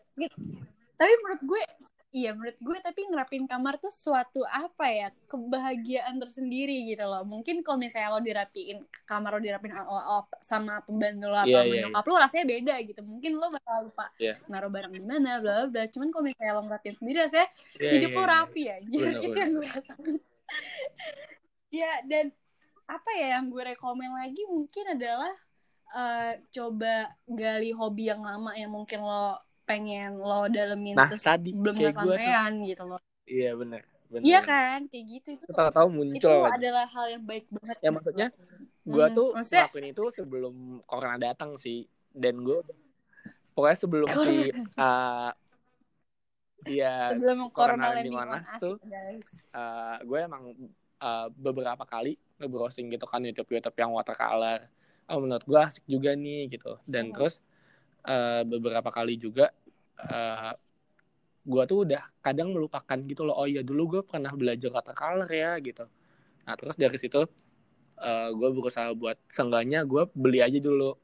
Tapi menurut gue Iya menurut gue tapi ngerapin kamar tuh suatu apa ya kebahagiaan tersendiri gitu loh. Mungkin kalau misalnya lo dirapiin kamar lo dirapin sama pembantu lo atau yeah, yeah, nyokap yeah. lo rasanya beda gitu. Mungkin lo bakal lupa yeah. naruh barang di mana bla bla. Cuman kalau misalnya lo ngerapin sendiri rasanya yeah, hidup yeah, lo iya. rapi ya. Bener, itu bener. yang gue rasain. ya dan apa ya yang gue rekomen lagi mungkin adalah uh, coba gali hobi yang lama yang mungkin lo pengen lo dalemin nah, terus tadi, belum kesampaian gitu loh iya bener bener iya kan kayak gitu itu tahu-tahu muncul itu lagi. adalah hal yang baik banget ya maksudnya gue hmm. tuh maksudnya, ngelakuin itu sebelum corona datang sih dan gue pokoknya sebelum si uh, Iya, sebelum corona, corona landing on tuh, uh, gue emang uh, beberapa kali nge-browsing gitu kan YouTube-YouTube yang watercolor. Oh, menurut gue asik juga nih gitu. Dan hmm. terus uh, beberapa kali juga uh, eh, gue tuh udah kadang melupakan gitu loh oh iya dulu gue pernah belajar kata color ya gitu. Nah terus dari situ uh, eh, gue berusaha buat seenggaknya gue beli aja dulu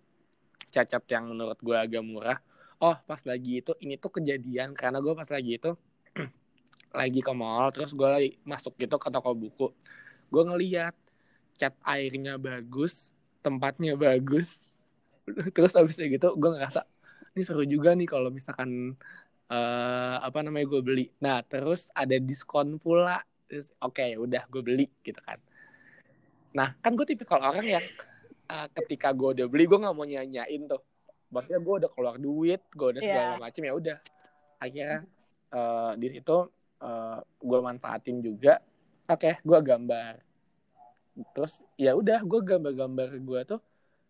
cacat yang menurut gue agak murah. Oh pas lagi itu ini tuh kejadian karena gue pas lagi itu lagi ke mall terus gue lagi masuk gitu ke toko buku. Gue ngeliat cat airnya bagus tempatnya bagus terus abis itu gitu gue ngerasa ini seru juga nih kalau misalkan uh, apa namanya gue beli. Nah terus ada diskon pula. Oke okay, udah gue beli gitu kan. Nah kan gue tipikal orang yang uh, ketika gue udah beli gue nggak mau nyanyain tuh. Maksudnya gue udah keluar duit gue udah segala yeah. macem ya udah. Akhirnya uh, di situ uh, gue manfaatin juga. Oke okay, gue gambar. Terus ya udah gue gambar-gambar gue tuh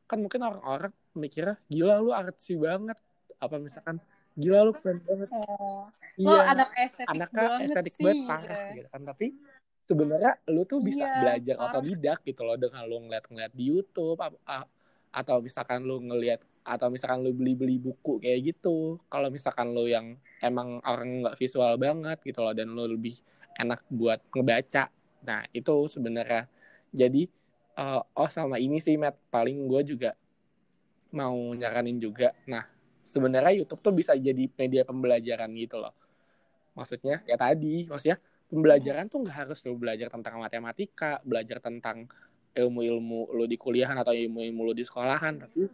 kan mungkin orang-orang mikirnya gila lu artsy banget. Apa misalkan gila lu keren banget. Oh. iya. Anak estetik anak banget estetik sih, banget parah gitu. gitu kan. Tapi sebenarnya lu tuh bisa iya, belajar parah. otodidak gitu loh dengan lu ngeliat-ngeliat di YouTube atau misalkan lu ngeliat atau misalkan lu beli-beli buku kayak gitu. Kalau misalkan lu yang emang orang nggak visual banget gitu loh dan lu lebih enak buat ngebaca. Nah itu sebenarnya. Jadi uh, oh sama ini sih Matt. Paling gue juga mau nyaranin juga. Nah, sebenarnya YouTube tuh bisa jadi media pembelajaran gitu loh. Maksudnya ya tadi, maksudnya pembelajaran tuh nggak harus lo belajar tentang matematika, belajar tentang ilmu-ilmu lo di kuliahan atau ilmu-ilmu lo di sekolahan, tapi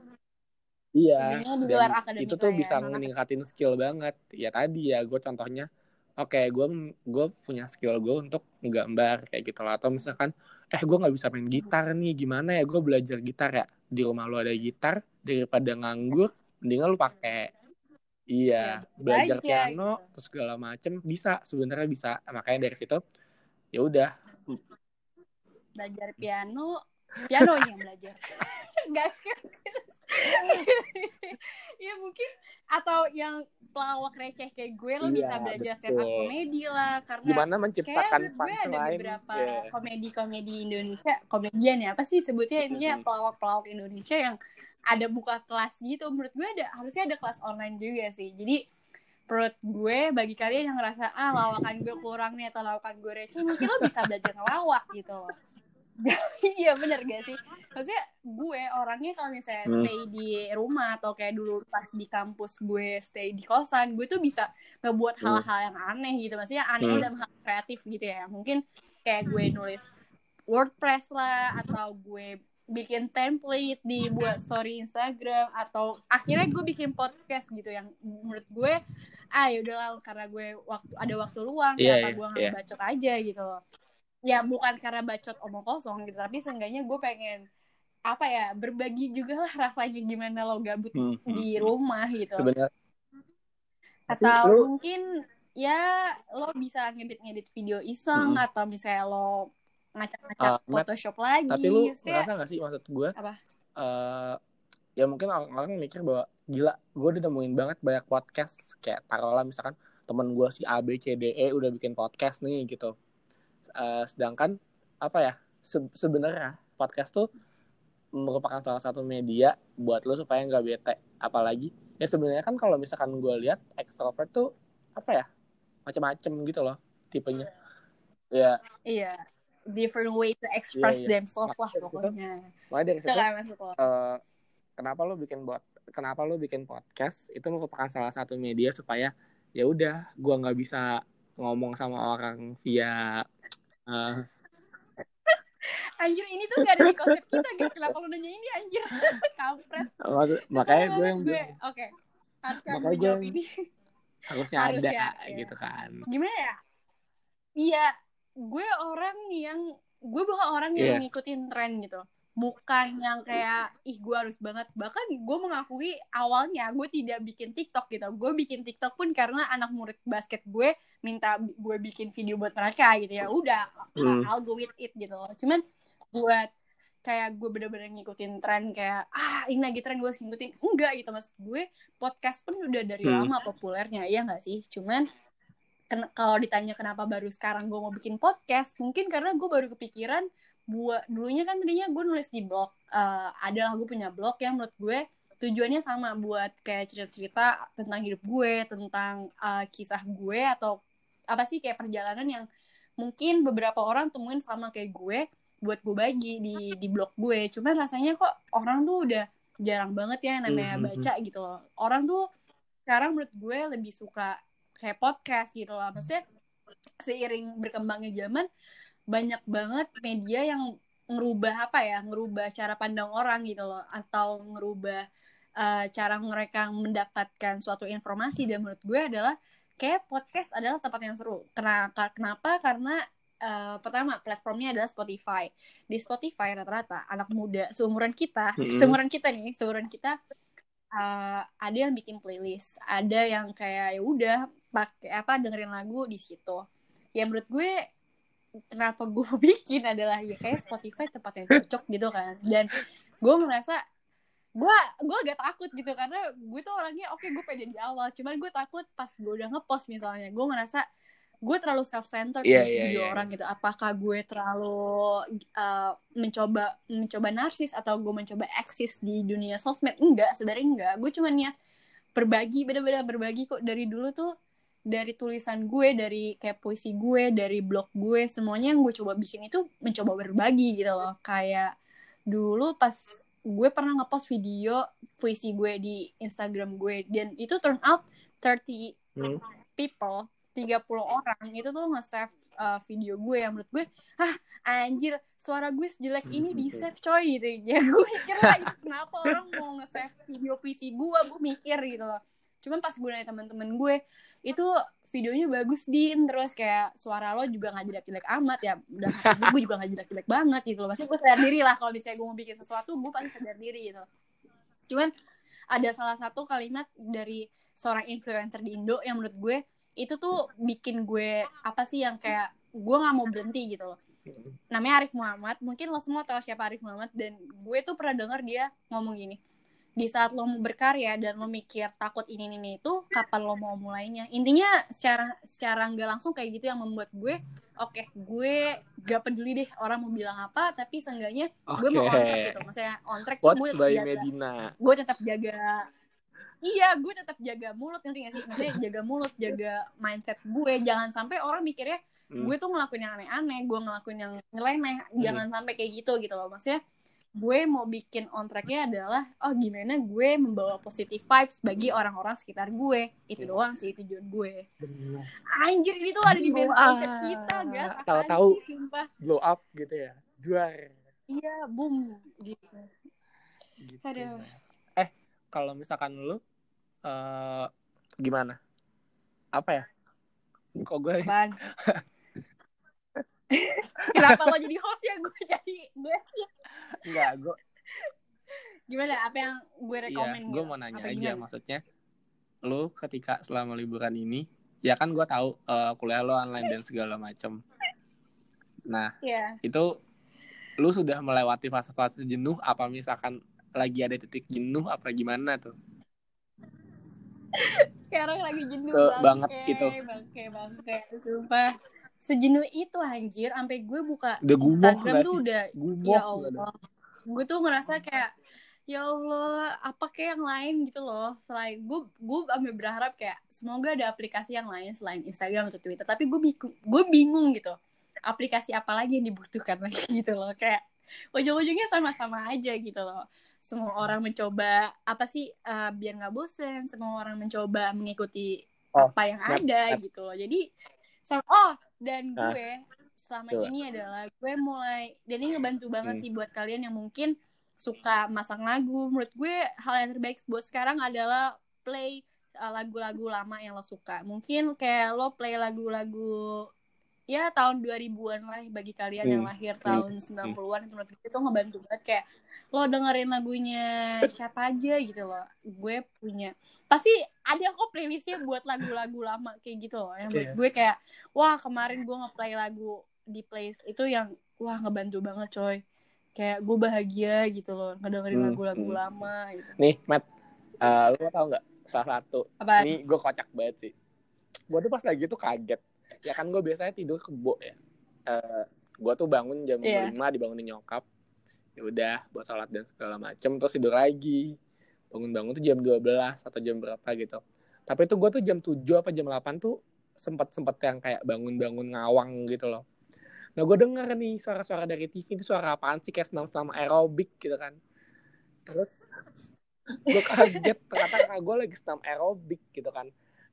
iya, di luar dan itu tuh ya, bisa meningkatin skill banget. Ya tadi ya, gue contohnya, oke, okay, gue gue punya skill gue untuk menggambar kayak gitu lah. Atau misalkan, eh gue nggak bisa main gitar nih, gimana ya gue belajar gitar ya? Di rumah lo ada gitar, daripada nganggur mendingan lu pakai. Iya ya, belajar aja, piano gitu. terus segala macem bisa sebenarnya bisa. Makanya dari situ ya udah. Belajar piano piano yang belajar. Nggak ya mungkin atau yang pelawak receh kayak gue lo iya, bisa belajar stand up komedi lah karena gimana menciptakan gue ada beberapa yeah. komedi-komedi Indonesia komedian ya apa sih sebutnya ininya pelawak-pelawak Indonesia yang ada buka kelas gitu. Menurut gue ada harusnya ada kelas online juga sih. Jadi perut gue bagi kalian yang ngerasa ah lawakan gue kurang nih atau lawakan gue receh mungkin lo bisa belajar ngelawak gitu loh iya bener gak sih maksudnya gue orangnya kalau misalnya Hmm. stay di rumah atau kayak dulu pas di kampus gue stay di kosan gue tuh bisa ngebuat Hmm. hal-hal yang aneh gitu maksudnya anehnya Hmm. dalam hal kreatif gitu ya mungkin kayak gue nulis WordPress lah atau gue bikin template di buat story Instagram atau akhirnya gue bikin podcast gitu yang menurut gue ah yaudahlah karena gue waktu ada waktu luang Iya, kenapa iya, gue nggak iya. bacot aja gitu loh ya bukan karena bacot omong kosong gitu tapi seenggaknya gue pengen apa ya berbagi juga lah rasanya gimana lo gabut Hmm, hmm, di hmm. rumah gitu Sebenarnya Tapi atau lu- mungkin ya lo bisa ngedit-ngedit video iseng Mm-mm. atau misalnya lo ngacak-ngacak Matt, Photoshop lagi tapi lu Maksudnya, ngerasa gak sih maksud gue Apa? eh, ya mungkin orang-orang mikir bahwa gila gue udah nemuin banget banyak podcast kayak taruhlah misalkan temen gue si A B C D E udah bikin podcast nih gitu Eh, sedangkan apa ya se- sebenarnya podcast tuh merupakan salah satu media buat lo supaya nggak bete. Apalagi ya sebenarnya kan kalau misalkan gue lihat extrovert tuh apa ya macam-macam gitu loh tipenya. Ya. Iya different way to express Iya, iya. themselves lah pokoknya. makanya dari itu situ maksud lo. eh, kenapa lo bikin buat kenapa lo bikin podcast itu merupakan salah satu media supaya ya udah gua nggak bisa ngomong sama orang via eh, anjir ini tuh gak ada di konsep kita guys. Kenapa lo nanya ini anjir? Kampret. Makanya gue yang gue. oke. Harusnya Makanya gue ini. harusnya Harusnya, ada iya. gitu kan. Gimana ya? Iya gue orang yang gue bukan orang yang Iya. ngikutin tren gitu bukan yang kayak ih gue harus banget. Bahkan gue mengakui awalnya gue tidak bikin TikTok gitu. Gue bikin TikTok pun karena anak murid basket gue minta gue bikin video buat mereka gitu ya. Udah Hmm. I'll go with it gitu loh. Cuman buat kayak gue bener-bener ngikutin tren kayak ah ini lagi tren gue ngikutin. Enggak gitu mas gue podcast pun udah dari Hmm. lama populernya ya nggak sih? Cuman ken- kalau ditanya kenapa baru sekarang gue mau bikin podcast mungkin karena gue baru kepikiran buat dulunya kan tadinya gue nulis di blog Eh, adalah gue punya blog yang menurut gue tujuannya sama buat kayak cerita-cerita tentang hidup gue tentang eh, kisah gue atau apa sih kayak perjalanan yang mungkin beberapa orang temuin sama kayak gue buat gue bagi di di blog gue. Cuman rasanya kok orang tuh udah jarang banget ya namanya Mhm. baca gitu loh. Orang tuh sekarang menurut gue lebih suka kayak podcast gitu loh. Maksudnya seiring berkembangnya zaman banyak banget media yang ngerubah apa ya ngerubah cara pandang orang gitu loh atau ngerubah eh, cara mereka mendapatkan suatu informasi. Dan menurut gue adalah kayak podcast adalah tempat yang seru. Kenapa kenapa? Karena eh, pertama platformnya adalah Spotify. Di Spotify rata-rata anak muda seumuran kita Mm-mm. seumuran kita nih seumuran kita eh, ada yang bikin playlist ada yang kayak ya udah pakai apa dengerin lagu di situ. Ya menurut gue kenapa gue bikin adalah ya kayak Spotify tempat yang cocok gitu kan. Dan gue merasa gue gue agak takut gitu karena gue tuh orangnya oke gue pede di awal cuman gue takut pas gue udah ngepost misalnya gue ngerasa gue terlalu self centered Iya, di iya, video iya. orang gitu. Apakah gue terlalu uh, mencoba mencoba narsis atau gue mencoba eksis di dunia sosmed? Enggak sebenarnya enggak. Gue cuma niat berbagi bener-bener berbagi kok. Dari dulu tuh dari tulisan gue dari kayak puisi gue dari blog gue semuanya yang gue coba bikin itu mencoba berbagi gitu loh. Kayak dulu pas gue pernah ngepost video puisi gue di Instagram gue dan itu turn out 30 Hmm. people 30 orang itu tuh nge-save uh, video gue yang menurut gue ah anjir suara gue sejelek ini di save coy gitu. Ya gue mikir lah itu kenapa orang mau nge-save video puisi gue? Gue mikir gitu loh. Cuman pas gue nanya teman-teman gue itu videonya bagus din. Terus kayak suara lo juga nggak jelek-jelek amat ya. Hati gue juga nggak jelek-jelek banget gitu loh. Maksudnya gue sadar diri lah kalau misalnya gue mau bikin sesuatu gue pasti sadar diri gitu. Cuman ada salah satu kalimat dari seorang influencer di Indo yang menurut gue itu tuh bikin gue apa sih yang kayak gue nggak mau berhenti gitu loh. Namanya Arif Muhammad. Mungkin lo semua tahu siapa Arif Muhammad. Dan gue tuh pernah denger dia ngomong gini di saat lo mau berkarya dan lo mikir takut ini ini itu kapan lo mau mulainya? Intinya secara secara nggak langsung kayak gitu yang membuat gue oke gue gak peduli deh orang mau bilang apa tapi seenggaknya gue mau on track gitu. Maksudnya on track tuh gue tetap jaga. Medina. Gue tetap jaga. Iya gue tetap jaga mulut ngerti gak sih? Maksudnya jaga mulut jaga mindset gue. Jangan sampai orang mikirnya Hmm. gue tuh ngelakuin yang aneh-aneh gue ngelakuin yang nyeleneh Hmm. jangan sampai kayak gitu gitu loh. Maksudnya gue mau bikin on tracknya adalah oh gimana gue membawa positive vibes bagi orang-orang sekitar gue itu Yes. doang sih tujuan gue Bener. anjir ini tuh ada di band Wah. konsep kita guys Tahu-tahu. blow up gitu ya juar iya boom gitu gitu. Aduh. eh kalau misalkan lu eh gimana apa ya kok gue Apaan? Kenapa lo jadi host ya gue jadi gue sih enggak gue gimana apa yang gue iya rekomen gue gitu? mau nanya Apa aja gimana? maksudnya lu ketika selama liburan ini ya kan gue tahu eh, kuliah lo online dan segala macem nah Iya. itu lu sudah melewati fase-fase jenuh apa misalkan lagi ada titik jenuh apa gimana tuh sekarang lagi jenuh banget bangke, itu. bangke bangke sumpah sejenuh itu anjir. Sampai gue buka Udah Instagram tuh udah gumoh ya? Allah. Gue tuh ngerasa kayak ya Allah apa kayak yang lain gitu loh. Selain gue gue sampai berharap kayak semoga ada aplikasi yang lain selain Instagram atau Twitter. Tapi gue bingung gue bingung gitu. Aplikasi apa lagi yang dibutuhkan lagi gitu loh. Kayak ujung-ujungnya sama-sama aja gitu loh. Semua orang mencoba apa sih eh, biar nggak bosen. Semua orang mencoba mengikuti Oh, apa yang ada gitu loh. Jadi sam- oh dan gue selama Coba. ini adalah gue mulai dan ini ngebantu banget Hmm. sih buat kalian yang mungkin suka masang lagu menurut gue hal yang terbaik buat sekarang adalah play uh, lagu-lagu lama yang lo suka mungkin kayak lo play lagu-lagu ya tahun 2000-an lah bagi kalian yang Hmm. lahir Hmm. tahun 90-an itu menurut gue itu ngebantu banget kayak lo dengerin lagunya siapa aja gitu loh. Gue punya pasti ada kok playlistnya buat lagu-lagu lama kayak gitu loh. Yang Iya. gue kayak wah kemarin gue ngeplay lagu di playlist itu yang wah ngebantu banget coy. Kayak gue bahagia gitu loh ngedengerin Hmm, lagu-lagu hmm. lama gitu. Nih Matt eh, lu tau nggak salah satu? Apa ini gue kocak banget sih. Gue tuh pas lagi tuh kaget ya kan gue biasanya tidur kebo ya. Eh gue tuh bangun jam Iya. 5 dibangunin nyokap. Ya udah buat sholat dan segala macem terus tidur lagi. Bangun-bangun tuh jam 12 atau jam berapa gitu. Tapi tuh gue tuh jam 7 apa jam 8 tuh sempet sempet yang kayak bangun-bangun ngawang gitu loh. Nah gue denger nih suara-suara dari TV itu suara apaan sih? Kayak senam-senam aerobik gitu kan. Terus gue kaget ternyata kakak gue lagi senam aerobik gitu kan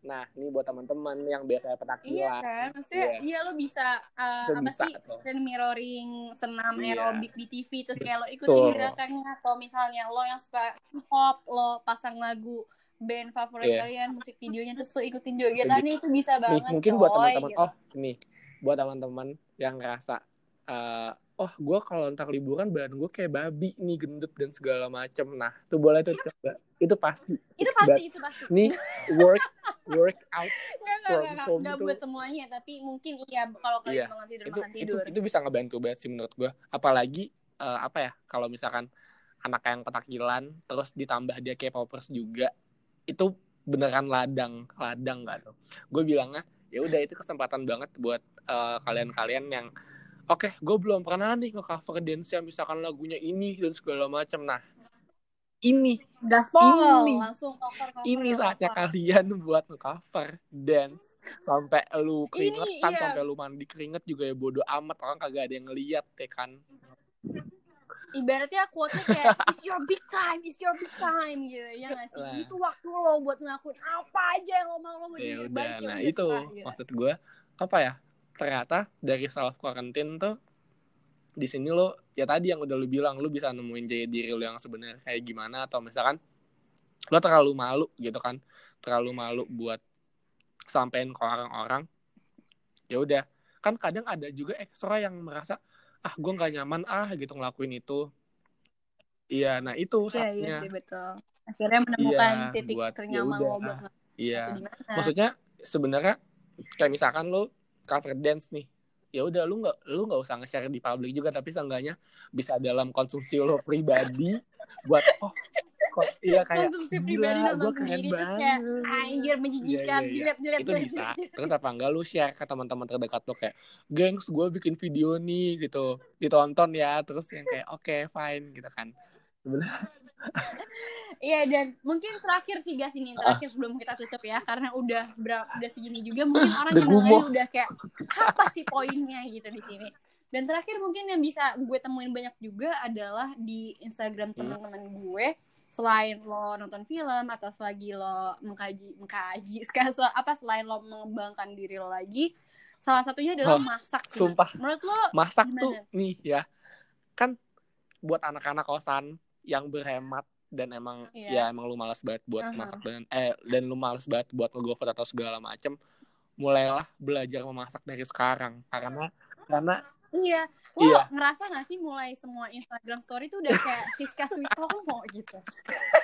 nah ini buat teman-teman yang biasanya Iya petakilan kan, maksudnya Iya. iya lo bisa uh, Itu apa bisa sih tuh. screen mirroring senam Iya. aerobik di TV terus kayak lo ikutin gerakannya atau misalnya lo yang suka hop lo pasang lagu band favorit Iya. kalian musik videonya terus lo ikutin jogetannya itu bisa nih banget mungkin coy, buat teman-teman gitu. oh ini buat teman-teman yang ngerasa eh, oh gue kalau ntar liburan badan gue kayak babi nih gendut dan segala macem nah tuh boleh tuh coba itu pasti. Itu pasti itu pasti. nih work work out nggak nggak from nggak home nggak buat semuanya tapi mungkin iya kalau kalian Iya. makan tidur itu makan itu tidur. itu bisa ngebantu banget sih menurut gue apalagi eh, apa ya kalau misalkan anak yang ketakilan terus ditambah dia kayak popers juga itu beneran ladang ladang gak tuh? Gue bilangnya ya udah itu kesempatan banget buat eh, kalian-kalian yang oke gue belum pernah nih nge-cover dance misalkan lagunya ini dan segala macam nah ini gaspol Ini. langsung cover cover ini saatnya cover. kalian buat nge-cover dance sampai lu Ini, keringetan iya. sampai lu mandi keringet juga ya bodo amat orang kagak ada yang ngeliat ya kan ibaratnya quote-nya kayak it's your big time, it's your big time gitu ya nggak sih? Lah. Itu waktu lo buat ngelakuin apa aja yang lo mau lo mau ya udah balik ya nah itu terserah, gitu. maksud gue apa ya ternyata dari self quarantine tuh di sini lo ya tadi yang udah lu bilang lu bisa nemuin jati diri lo yang sebenarnya kayak gimana atau misalkan lo terlalu malu gitu kan terlalu malu buat sampein ke orang-orang ya udah. Kan kadang ada juga ekstra yang merasa ah gue nggak nyaman ah gitu ngelakuin itu. Iya nah itu Iya, iya saatnya. sih betul. Akhirnya menemukan Iya, titik buat- ternyaman ya lo buat ngelakuin iya. maksudnya sebenarnya kayak misalkan lu cover dance nih ya udah lu nggak lu nggak usah nge-share di publik juga tapi seenggaknya bisa dalam konsumsi lo pribadi buat oh kok iya kayak konsumsi pribadi nonton sendiri terus kayak banget. anjir menjijikan, Iya, iya, iya. dilihat dilihat itu bisa. Terus apa enggak lu share ke teman-teman terdekat lo kayak gengs gue bikin video nih gitu. Ditonton ya terus yang kayak oke fine gitu kan. Sebenarnya Iya dan mungkin terakhir sih guys ini terakhir sebelum kita tutup ya karena udah berapa udah segini juga mungkin orang yang dengerin udah kayak apa sih poinnya gitu di sini. Dan terakhir mungkin yang bisa gue temuin banyak juga adalah di Instagram teman-teman gue selain lo nonton film atau selagi lo mengkaji mengkaji sekarang apa selain lo mengembangkan diri lo lagi salah satunya adalah oh, masak sih. Sumpah. Menurut lo masak gimana? tuh nih ya kan buat anak-anak kosan yang berhemat dan emang yeah. ya emang lu malas banget buat uh -huh. masak dan eh dan lu malas banget buat ngegofood atau segala macem mulailah belajar memasak dari sekarang karena karena Iya, lo iya. ngerasa gak sih mulai semua Instagram story tuh udah kayak Siska Suitomo gitu.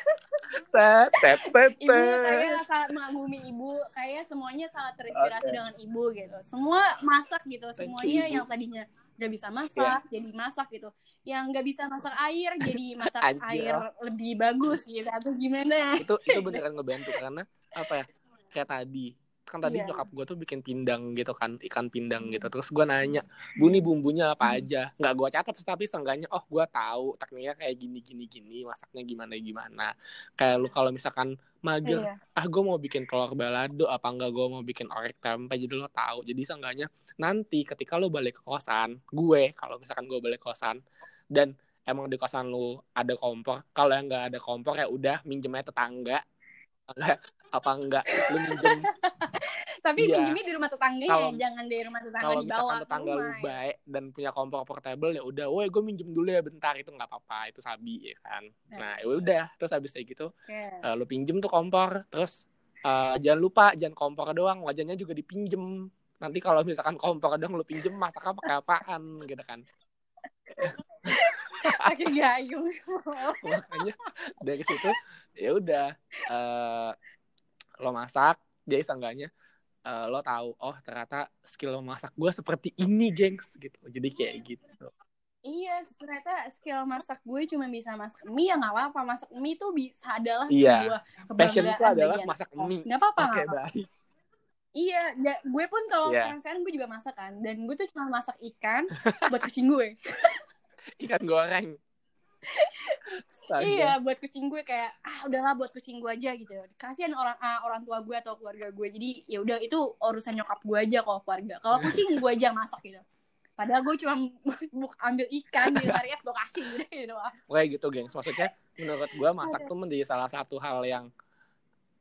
tet, tet, tet, ibu saya sangat mengagumi ibu, kayak semuanya sangat terinspirasi okay. dengan ibu gitu. Semua masak gitu, semuanya yang tadinya nggak bisa masak yeah. jadi masak gitu. Yang nggak bisa masak air jadi masak air lebih bagus gitu atau gimana? Itu itu beneran ngebantu karena apa ya kayak tadi kan tadi yeah. nyokap gue tuh bikin pindang gitu kan ikan pindang gitu terus gue nanya bu nih bumbunya apa hmm. aja nggak gue catat tapi seenggaknya oh gue tahu tekniknya kayak gini gini gini masaknya gimana gimana kayak lu kalau misalkan mager yeah. ah gue mau bikin telur balado apa enggak gue mau bikin orek tempe jadi lo tahu jadi seenggaknya nanti ketika lo balik ke kosan gue kalau misalkan gue balik ke kosan dan emang di kosan lu ada kompor kalau yang nggak ada kompor ya udah minjemnya tetangga apa enggak lu minjem? Tapi ya, minjemnya di rumah tetangga ya jangan di rumah tetangga kalau di bawah tetangga lu baik dan punya kompor portable ya udah woi gue minjem dulu ya bentar. Itu nggak apa-apa itu sabi ya kan? Ya. nah ya udah terus habis kayak gitu yeah. uh, lu pinjem tuh kompor terus uh, jangan lupa jangan kompor doang wajannya juga dipinjem. Nanti kalau misalkan kompor doang lu pinjem masak apa kayak apaan gitu kan? Pakai gayung makanya dari situ ya udah uh, lo masak dia seenggaknya uh, lo tahu oh ternyata skill masak gue seperti ini gengs gitu jadi kayak gitu Iya, ternyata skill masak gue cuma bisa masak mie ya nggak apa-apa. Masak mie itu bisa adalah iya. sebuah kebanggaan. Passion itu adalah masak mie. Nggak apa-apa. Oke, okay. Iya, ya, gue pun kalau yeah. sekarang-sekarang gue juga masak kan. Dan gue tuh cuma masak ikan buat kucing gue. ikan goreng iya buat kucing gue kayak ah udahlah buat kucing gue aja gitu. Kasihan orang ah, orang tua gue atau keluarga gue. Jadi ya udah itu urusan nyokap gue aja kalau keluarga. Kalau kucing gue aja masak gitu. Padahal gue cuma buk ambil ikan di Aries gue kasih gitu gitu kayak gitu gengs. Maksudnya menurut gue masak tuh menjadi salah satu hal yang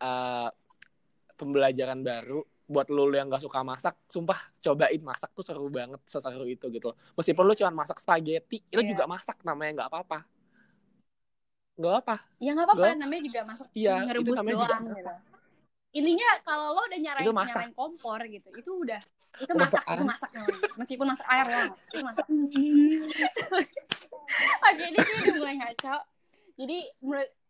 uh, pembelajaran baru buat lu yang gak suka masak, sumpah cobain masak tuh seru banget, seseru itu gitu. Meskipun lu cuma masak spaghetti, itu yeah. juga masak namanya nggak apa-apa. Nggak apa? Ya nggak apa-apa, namanya juga masak. Iya, ngerebus itu doang gitu. Ininya kalau lo udah nyarain nyarain kompor gitu, itu udah itu masak, itu masak namanya. Meskipun masak air lah, itu masak. Oke, ini sih udah mulai ngaco. Jadi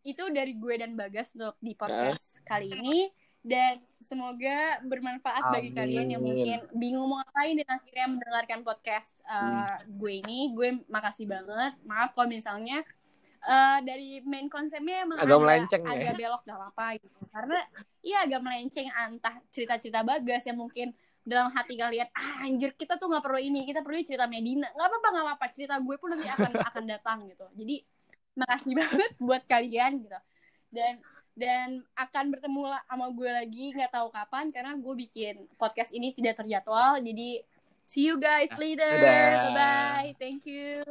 itu dari gue dan Bagas untuk di podcast kali ini dan semoga bermanfaat Amin. bagi kalian yang mungkin bingung mau ngapain dan akhirnya mendengarkan podcast uh, hmm. gue ini. Gue makasih banget. Maaf kalau misalnya uh, dari main konsepnya emang agak, melenceng ya. agak belok gak apa-apa gitu. Karena iya agak melenceng. Antah cerita-cerita bagas yang mungkin dalam hati kalian ah anjir kita tuh nggak perlu ini kita perlu cerita Medina. Nggak apa-apa nggak apa-apa. Cerita gue pun nanti akan akan datang gitu. Jadi makasih banget buat kalian gitu. Dan dan akan bertemu sama gue lagi nggak tahu kapan karena gue bikin podcast ini tidak terjadwal. Jadi see you guys nah, later. bye bye thank you.